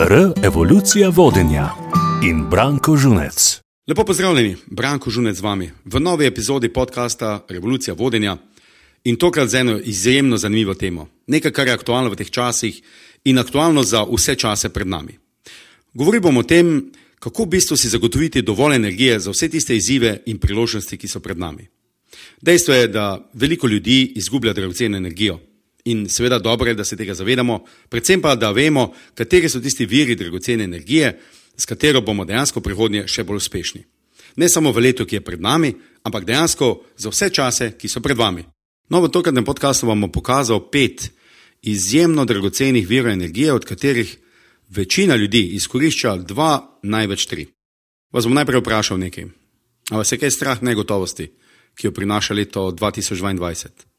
R. Evolucija vodenja in Branko Žunec. Lepo pozdravljeni, Branko Žunec z vami v novi epizodi podcasta Revolucija vodenja in tokrat z eno izjemno zanimivo temo. Nekaj, kar je aktualno v teh časih in aktualno za vse čase pred nami. Govorili bomo o tem, kako v bistvu si zagotoviti dovolj energije za vse tiste izzive in priložnosti, ki so pred nami. Dejstvo je, da veliko ljudi izgublja dragoceno energijo. In seveda dobro je, da se tega zavedamo, predvsem pa, da vemo, kateri so tisti viri dragocene energije, s katero bomo dejansko prihodnje še bolj uspešni. Ne samo v letu, ki je pred nami, ampak dejansko za vse čase, ki so pred vami. No, v tokratnem podkastu vam bom pokazal pet izjemno dragocenih virov energije, od katerih večina ljudi izkorišča dva, največ tri. Vas bom najprej vprašal nekaj. A vas je kaj strah negotovosti, ki jo prinaša leto 2022?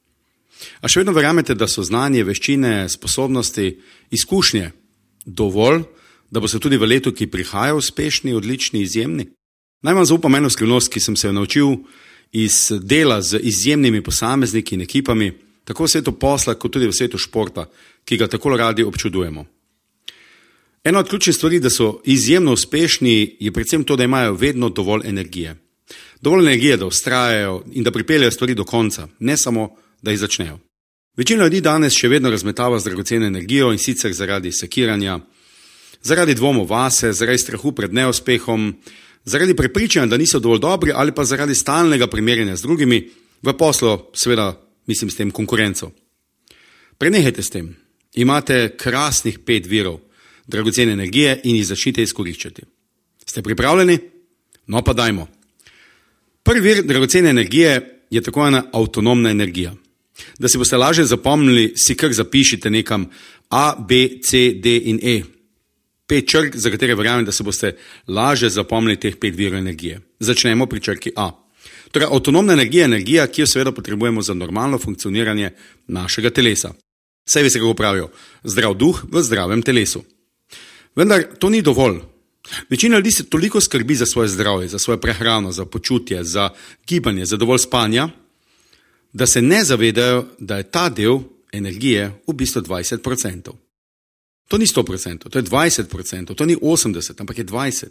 A še vedno verjamete, da so znanje, veščine, sposobnosti, izkušnje dovolj, da boste tudi v letu, ki prihaja, uspešni, odlični, izjemni? Naj vam zaupam eno skrivnost, ki sem se jo naučil iz dela z izjemnimi posamezniki in ekipami, tako v svetu posla, kot tudi v svetu športa, ki ga tako radi občudujemo. Ena od ključnih stvari, da so izjemno uspešni, je predvsem to, da imajo vedno dovolj energije. Dovolj energije, da ustrajajo in da pripeljejo stvari do konca, ne samo da jih začnejo. Večina ljudi danes še vedno razmetava z dragoceno energijo in sicer zaradi sekiranja, zaradi dvomov vase, zaradi strahu pred neuspehom, zaradi prepričanja, da niso dovolj dobri ali pa zaradi stalnega primerjanja z drugimi, v poslu, seveda, mislim s tem konkurenco. Prenehajte s tem. Imate krasnih pet virov dragocene energije in jih začnite izkoriščati. Ste pripravljeni? No pa dajmo. Prvi vir dragocene energije je tako ena avtonomna energija. Da si boste lažje zapomnili, si kar zapišite nekam A, B, C, D in E. Pet črk, za katere verjamem, da se boste lažje zapomnili teh pet virov energije. Začnemo pri črki A. Torej, avtonomna energija je energija, ki jo seveda potrebujemo za normalno funkcioniranje našega telesa. Vse veste, kako pravijo: zdrav duh v zdravem telesu. Vendar to ni dovolj. Večina ljudi se toliko skrbi za svoje zdravje, za svojo prehrano, za počutje, za gibanje, za dovolj spanja, da se ne zavedajo, da je ta del energije v bistvu 20%. To ni 100%, to je 20%, to ni 80%, ampak je 20%.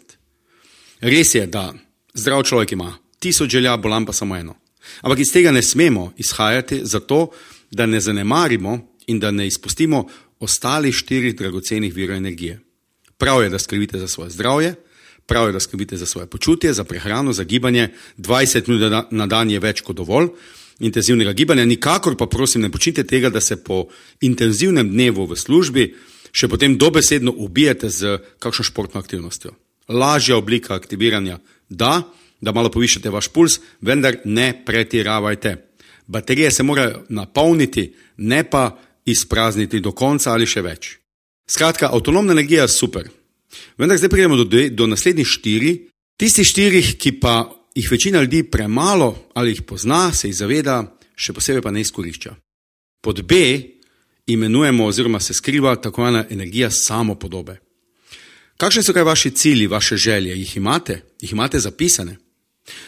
Res je, da zdrav človek ima tisoč želja, bolan pa samo eno. Ampak iz tega ne smemo izhajati, zato da ne zanemarimo in da ne izpustimo ostalih štirih dragocenih virov energije. Prav je, da skrbite za svoje zdravje, prav je, da skrbite za svoje počutje, za prehrano, za gibanje. 20 minut na dan je več kot dovolj intenzivnega gibanja. Nikakor pa prosim, ne počnite tega, da se po intenzivnem dnevu v službi še potem dobesedno ubijete z kakšno športno aktivnostjo. Lažja oblika aktiviranja, da, da malo povišate vaš puls, vendar ne pretiravajte. Baterije se morajo napolniti, ne pa izprazniti do konca ali še več. Skratka, avtonomna energija je super. Vendar zdaj pridemo do, do naslednjih štiri, tistih štirih, ki pa jih večina ljudi premalo ali jih pozna, se jih zaveda, še posebej pa ne izkorišča. Pod B imenujemo oziroma se skriva tako ena energija samopodobe. Kakšni so kaj vaši cilji, vaše želje? Jih imate? Jih imate zapisane?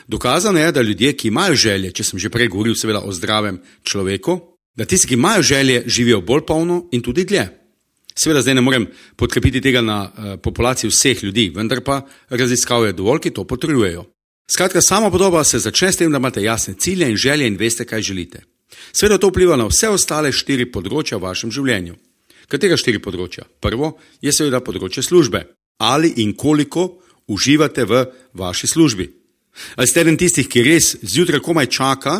Dokazano je, da ljudje, ki imajo želje, če sem že prej govoril seveda o zdravem človeku, da tisti, ki imajo želje, živijo bolj polno in tudi dlje. Seveda zdaj ne morem podkrepiti tega na uh, populaciji vseh ljudi, vendar pa raziskave dovolj, ki to potrjujejo. Skratka, sama podoba se začne s tem, da imate jasne cilje in želje in veste, kaj želite. Sveda to vpliva na vse ostale štiri področja v vašem življenju. Katera štiri področja? Prvo je seveda področje službe. Ali in koliko uživate v vaši službi? Ali ste eden tistih, ki res zjutraj komaj čaka,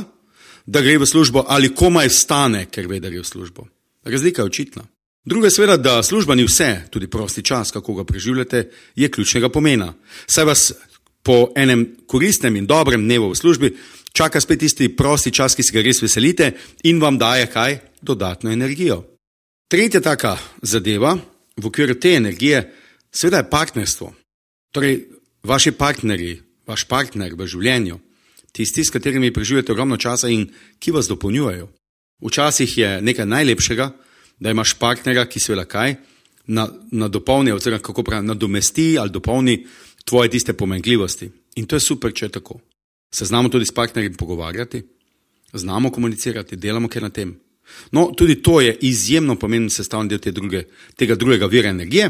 da gre v službo, ali komaj vstane, ker ve, da gre v službo? Razlika je očitna. Druga je seveda, da služba ni vse, tudi prosti čas, kako ga preživljate, je ključnega pomena. Saj vas po enem koristnem in dobrem dnevu v službi, čaka spet tisti prosti čas, ki se ga res veselite in vam daje kaj? Dodatno energijo. Tretja taka zadeva v okviru te energije, seveda je partnerstvo. Torej, vaši partnerji, vaš partner v življenju, tisti, s katerimi preživljate ogromno časa in ki vas dopolnjujejo. Včasih je nekaj najlepšega, da imaš partnerja, ki seveda kaj, na, na dopolni, oziroma kako pravi, nadomesti ali dopolni tvoje tiste pomenkljivosti. In to je super, če je tako. Se znamo tudi s partnerjem pogovarjati, znamo komunicirati, delamo kaj na tem. No, tudi to je izjemno pomemben sestavni del te druge, tega drugega vira energije.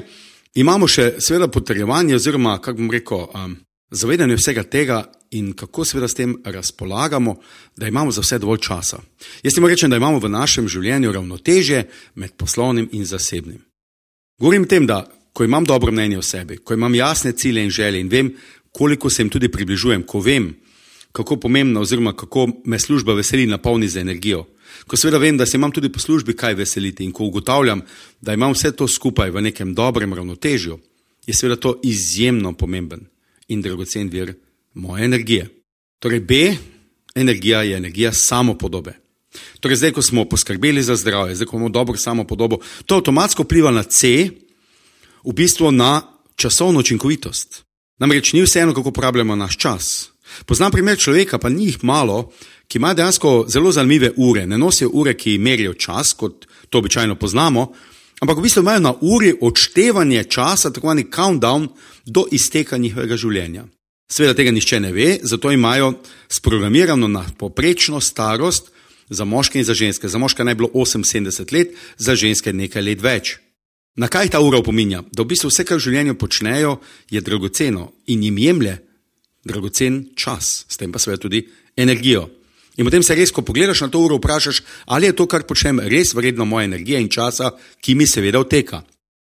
Imamo še seveda potrjevanje, oziroma kako bom rekel, um, zavedanje vsega tega in kako seveda s tem razpolagamo, da imamo za vse dovolj časa. Jaz moram reči, da imamo v našem življenju ravnoteže med poslovnim in zasebnim. Govorim tem, da ko imam dobro mnenje o sebi, ko imam jasne cilje in želje in vem, koliko se jim tudi približujem, ko vem, kako pomembna oziroma kako me služba veseli in napolni z energijo. Ko seveda vem, da se imam tudi po službi kaj veseliti in ko ugotavljam, da imam vse to skupaj v nekem dobrem ravnotežju, je seveda to izjemno pomemben in dragocen vir moje energije. Torej, B, energija je energija samopodobe. Torej, zdaj, ko smo poskrbeli za zdravje, zdaj, ko imamo dobro samopodobo, to avtomatsko vpliva na C, v bistvu na časovno učinkovitost. Namreč ni vseeno, kako uporabljamo naš čas. Poznam primer človeka, pa ni jih malo, ki ima dejansko zelo zanimive ure. Ne nosijo ure, ki merijo čas, kot to običajno poznamo, ampak v bistvu imajo na uri odštevanje časa, tako imenovani countdown, do izteka njihovega življenja. Sveda tega nišče ne ve, zato imajo sprogramirano na poprečno starost za moške in za ženske. Za moške naj bilo 78 let, za ženske nekaj let več. Na kaj ta ura opominja? Da v bistvu vse, kar v življenju počnejo, je dragoceno in jim jemlje dragocen čas, s tem pa seveda tudi energijo. In potem se res, ko pogledaš na to uro, vprašaš, ali je to, kar počnem, res vredno moje energije in časa, ki mi seveda oteka.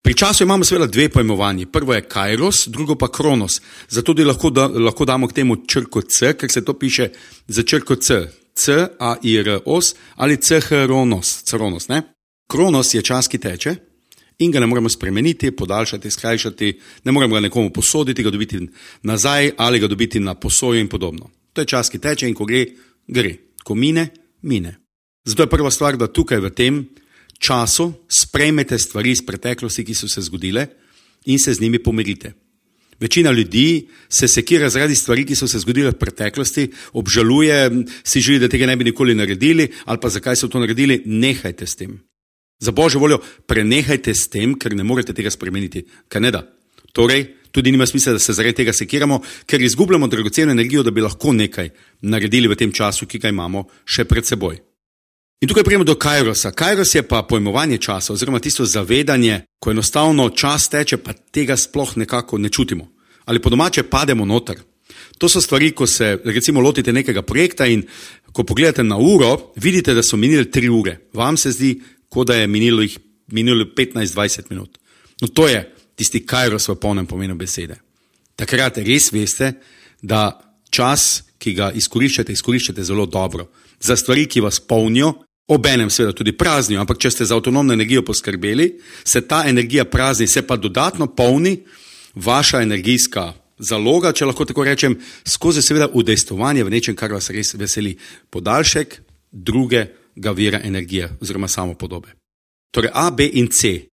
Pri času imamo seveda dve pojmovanji. Prvo je kairos, drugo pa kronos. Zato tudi lahko, da, lahko damo k temu črko C, ker se to piše za črko C. C, A, I, R, O, ali C, H, Ronos. Cronos, kronos je čas, ki teče in ga ne moremo spremeniti, podaljšati, skrajšati, ne moremo ga nekomu posoditi, ga dobiti nazaj ali ga dobiti na posojo in podobno. To je čas, ki teče in ko gre, gre. Ko mine, mine. Zato je prva stvar, da tukaj v tem času sprejmete stvari iz preteklosti, ki so se zgodile, in se z njimi pomirite. Večina ljudi se sekira zaradi stvari, ki so se zgodile v preteklosti, obžaluje, si želi, da tega ne bi nikoli naredili, ali pa zakaj so to naredili, nehajte s tem. Za božjo voljo, prenehajte s tem, ker ne morete tega spremeniti. Kaj ne da? Torej, tudi nima smisla, da se zaradi tega sekiramo, ker izgubljamo dragoceno energijo, da bi lahko nekaj naredili v tem času, ki ga imamo še pred seboj. In tukaj prijemo do Kairosa. Kairos je pa pojmovanje časa, oziroma tisto zavedanje, ko enostavno čas teče, pa tega sploh nekako ne čutimo. Ali po domače pademo noter. To so stvari, ko se recimo lotite nekega projekta in ko pogledate na uro, vidite, da so minile tri ure. Vam se zdi, kot da je minilo, minilo 15-20 minut. No, to je tisti Kairos v polnem pomenu besede. Takrat res veste, da čas, ki ga izkoriščate, izkoriščate zelo dobro. Za stvari, ki vas polnijo, Obenem seveda tudi praznijo, ampak če ste za avtonomno energijo poskrbeli, se ta energija prazni, se pa dodatno polni vaša energijska zaloga, če lahko tako rečem, skozi seveda udejstovanje v nečem, kar vas res veseli. Podaljšek drugega vira energije oziroma samo podobe. Torej A, B in C.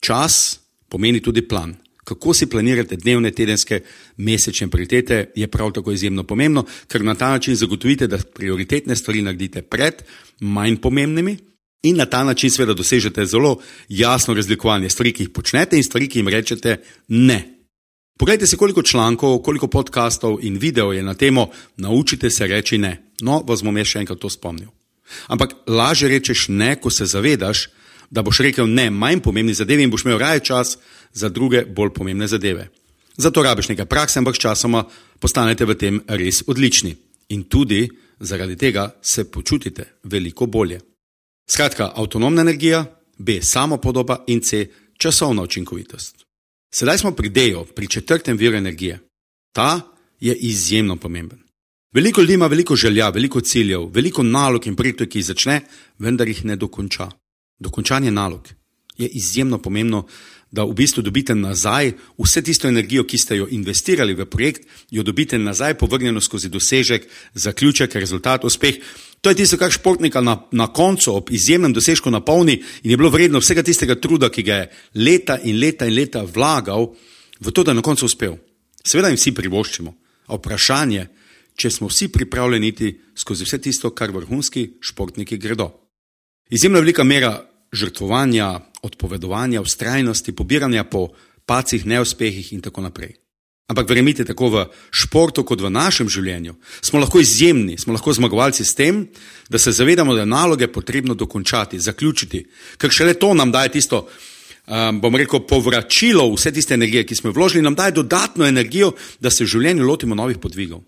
Čas pomeni tudi plan kako si planirate dnevne, tedenske, mesečne prioritete, je prav tako izjemno pomembno, ker na ta način zagotovite, da prioritetne stvari naredite pred manj pomembnimi in na ta način seveda dosežete zelo jasno razlikovanje stvari, ki jih počnete in stvari, ki jim rečete ne. Poglejte si, koliko člankov, koliko podkastov in videov je na temo Naučite se reči ne. No, vas bom jaz še enkrat to spomnil. Ampak lažje rečeš ne, ko se zavedaš, da boš rekel ne manj pomembni zadevi in boš imel raje čas za druge bolj pomembne zadeve. Zato rabiš nekaj prakse, ampak sčasoma postanete v tem res odlični. In tudi zaradi tega se počutite veliko bolje. Skratka, avtonomna energija, B, samopodoba in C, časovna učinkovitost. Sedaj smo pri D-ju, pri četrtem viru energije. Ta je izjemno pomemben. Veliko ljudi ima veliko želja, veliko ciljev, veliko nalog in projektov, ki jih začne, vendar jih ne dokonča dokončanje nalog. Je izjemno pomembno, da v bistvu dobite nazaj vse tisto energijo, ki ste jo investirali v projekt, jo dobite nazaj povrnjeno skozi dosežek, zaključek, rezultat, uspeh. To je tisto, kar športnika na, na koncu ob izjemnem dosežku napolni in je bilo vredno vsega tistega truda, ki ga je leta in leta in leta vlagal v to, da je na koncu uspel. Seveda jim vsi privoščimo. A vprašanje, če smo vsi pripravljeni iti skozi vse tisto, kar vrhunski športniki gredo. Izjemno velika mera žrtvovanja, odpovedovanja, ustrajnosti, pobiranja po pacih, neuspehih in tako naprej. Ampak verjemite, tako v športu kot v našem življenju smo lahko izjemni, smo lahko zmagovalci s tem, da se zavedamo, da je naloge potrebno dokončati, zaključiti, ker šele to nam daje tisto um, bom rekel, povračilo vse tiste energije, ki smo jo vložili, nam daje dodatno energijo, da se v življenju lotimo novih podvigov.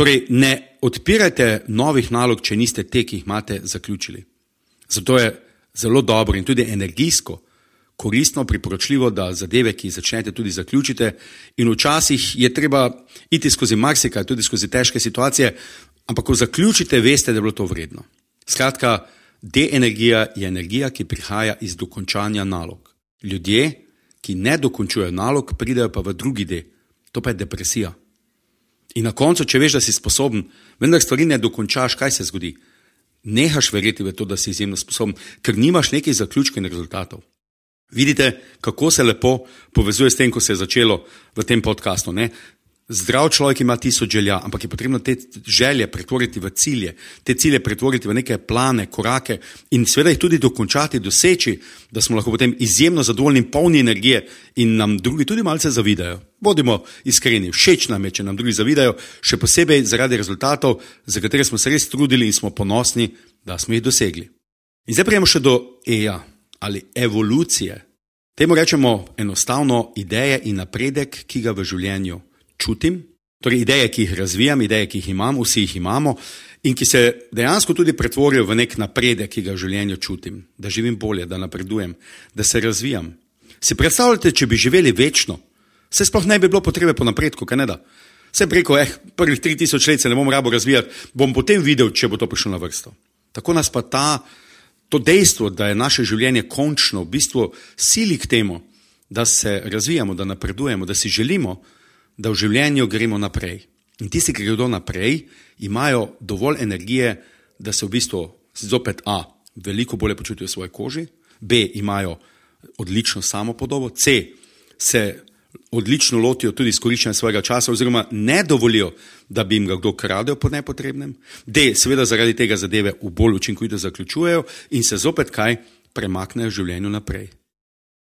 Torej, ne odpirajte novih nalog, če niste te, ki jih imate, zaključili. Zato je zelo dobro in tudi energijsko koristno, priporočljivo, da zadeve, ki jih začnete, tudi zaključite. In včasih je treba iti skozi marsikaj, tudi skozi težke situacije, ampak ko zaključite, veste, da je bilo to vredno. Skratka, de-energija je energija, ki prihaja iz dokončanja nalog. Ljudje, ki ne dokončujejo nalog, pridejo pa v drugi del, to pa je depresija. In na koncu, če veš, da si sposoben, vendar stvari ne dokončaš, kaj se zgodi? Nehaš verjeti v to, da si izjemno sposoben, ker nimaš nekih zaključkov in rezultatov. Vidite, kako se lepo povezuje s tem, ko se je začelo v tem podkastu. Zdrav človek ima tisoč želja, ampak je potrebno te želje pretvoriti v cilje, te cilje pretvoriti v neke plane, korake in seveda jih tudi dokončati, doseči, da smo lahko potem izjemno zadovoljni polni energije in nam drugi tudi malce zavidajo. Bodimo iskreni, všeč nam je, če nam drugi zavidajo, še posebej zaradi rezultatov, za katere smo se res trudili in smo ponosni, da smo jih dosegli. In zdaj prijemo še do EA ali evolucije. Temu rečemo enostavno ideje in napredek, ki ga v življenju čutim, torej ideje, ki jih razvijam, ideje, ki jih imam, vsi jih imamo in ki se dejansko tudi pretvorijo v nek napredek, ki ga v življenju čutim, da živim bolje, da napredujem, da se razvijam. Si predstavljate, če bi živeli večno, se sploh ne bi bilo potrebe po napredku, kaj ne da? Vse preko, eh, prvih 3000 let se ne bom rabo razvijati, bom potem videl, če bo to prišlo na vrsto. Tako nas pa ta, to dejstvo, da je naše življenje končno, v bistvu sili k temu, da se razvijamo, da napredujemo, da si želimo, da v življenju gremo naprej. In tisti, ki gredo naprej, imajo dovolj energije, da se v bistvu zopet A. veliko bolje počutijo v svoji koži, B. imajo odlično samopodobo, C. se odlično lotijo tudi izkoriščanja svojega časa, oziroma ne dovolijo, da bi jim ga kdo kradel po nepotrebnem, D. seveda zaradi tega zadeve v bolj učinkovito zaključujejo in se zopet kaj premaknejo v življenju naprej.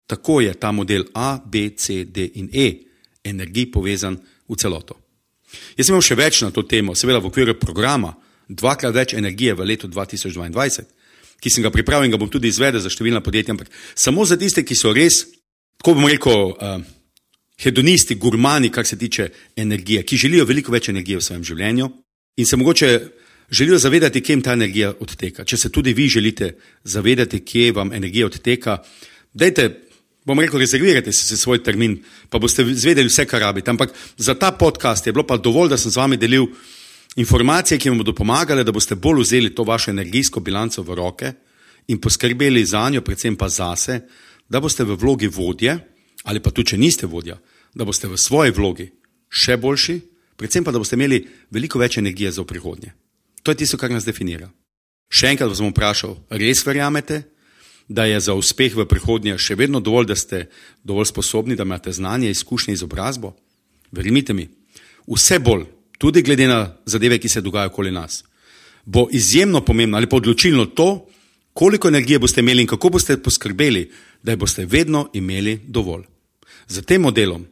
Tako je ta model A, B, C, D in E energij povezan v celoto. Jaz sem imel še več na to temo, seveda v okviru programa, dvakrat več energije v letu 2022, ki sem ga pripravil in ga bom tudi izvedel za številna podjetja, ampak samo za tiste, ki so res, tako bomo rekel, uh, hedonisti, gurmani, kar se tiče energije, ki želijo veliko več energije v svojem življenju in se mogoče želijo zavedati, kje jim ta energija odteka. Če se tudi vi želite zavedati, kje vam energija odteka, dajte bom rekel, rezervirajte si svoj termin, pa boste zvedeli vse, kar rabite. Ampak za ta podcast je bilo pa dovolj, da sem z vami delil informacije, ki vam bodo pomagale, da boste bolj vzeli to vašo energijsko bilanco v roke in poskrbeli za njo, predvsem pa zase, da boste v vlogi vodje, ali pa tudi, če niste vodja, da boste v svoji vlogi še boljši, predvsem pa, da boste imeli veliko več energije za prihodnje. To je tisto, kar nas definira. Še enkrat vas bom vprašal, res verjamete, da je za uspeh v prihodnje še vedno dovolj, da ste dovolj sposobni, da imate znanje, izkušnje, izobrazbo? Verjemite mi, vse bolj, tudi glede na zadeve, ki se dogajajo okoli nas, bo izjemno pomembno ali pa odločilno to, koliko energije boste imeli in kako boste poskrbeli, da boste vedno imeli dovolj. Z tem modelom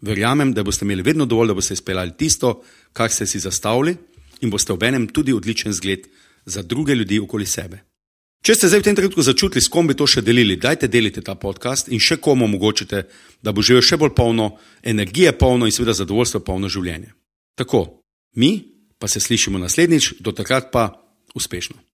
verjamem, da boste imeli vedno dovolj, da boste izpeljali tisto, kar ste si zastavili in boste obenem tudi odličen zgled za druge ljudi okoli sebe. Če ste zdaj v tem trenutku začutili, s kom bi to še delili, dajte deliti ta podcast in še komu omogočite, da bo živel še bolj polno, energije polno in seveda zadovoljstvo polno življenje. Tako, mi pa se slišimo naslednjič, do takrat pa uspešno.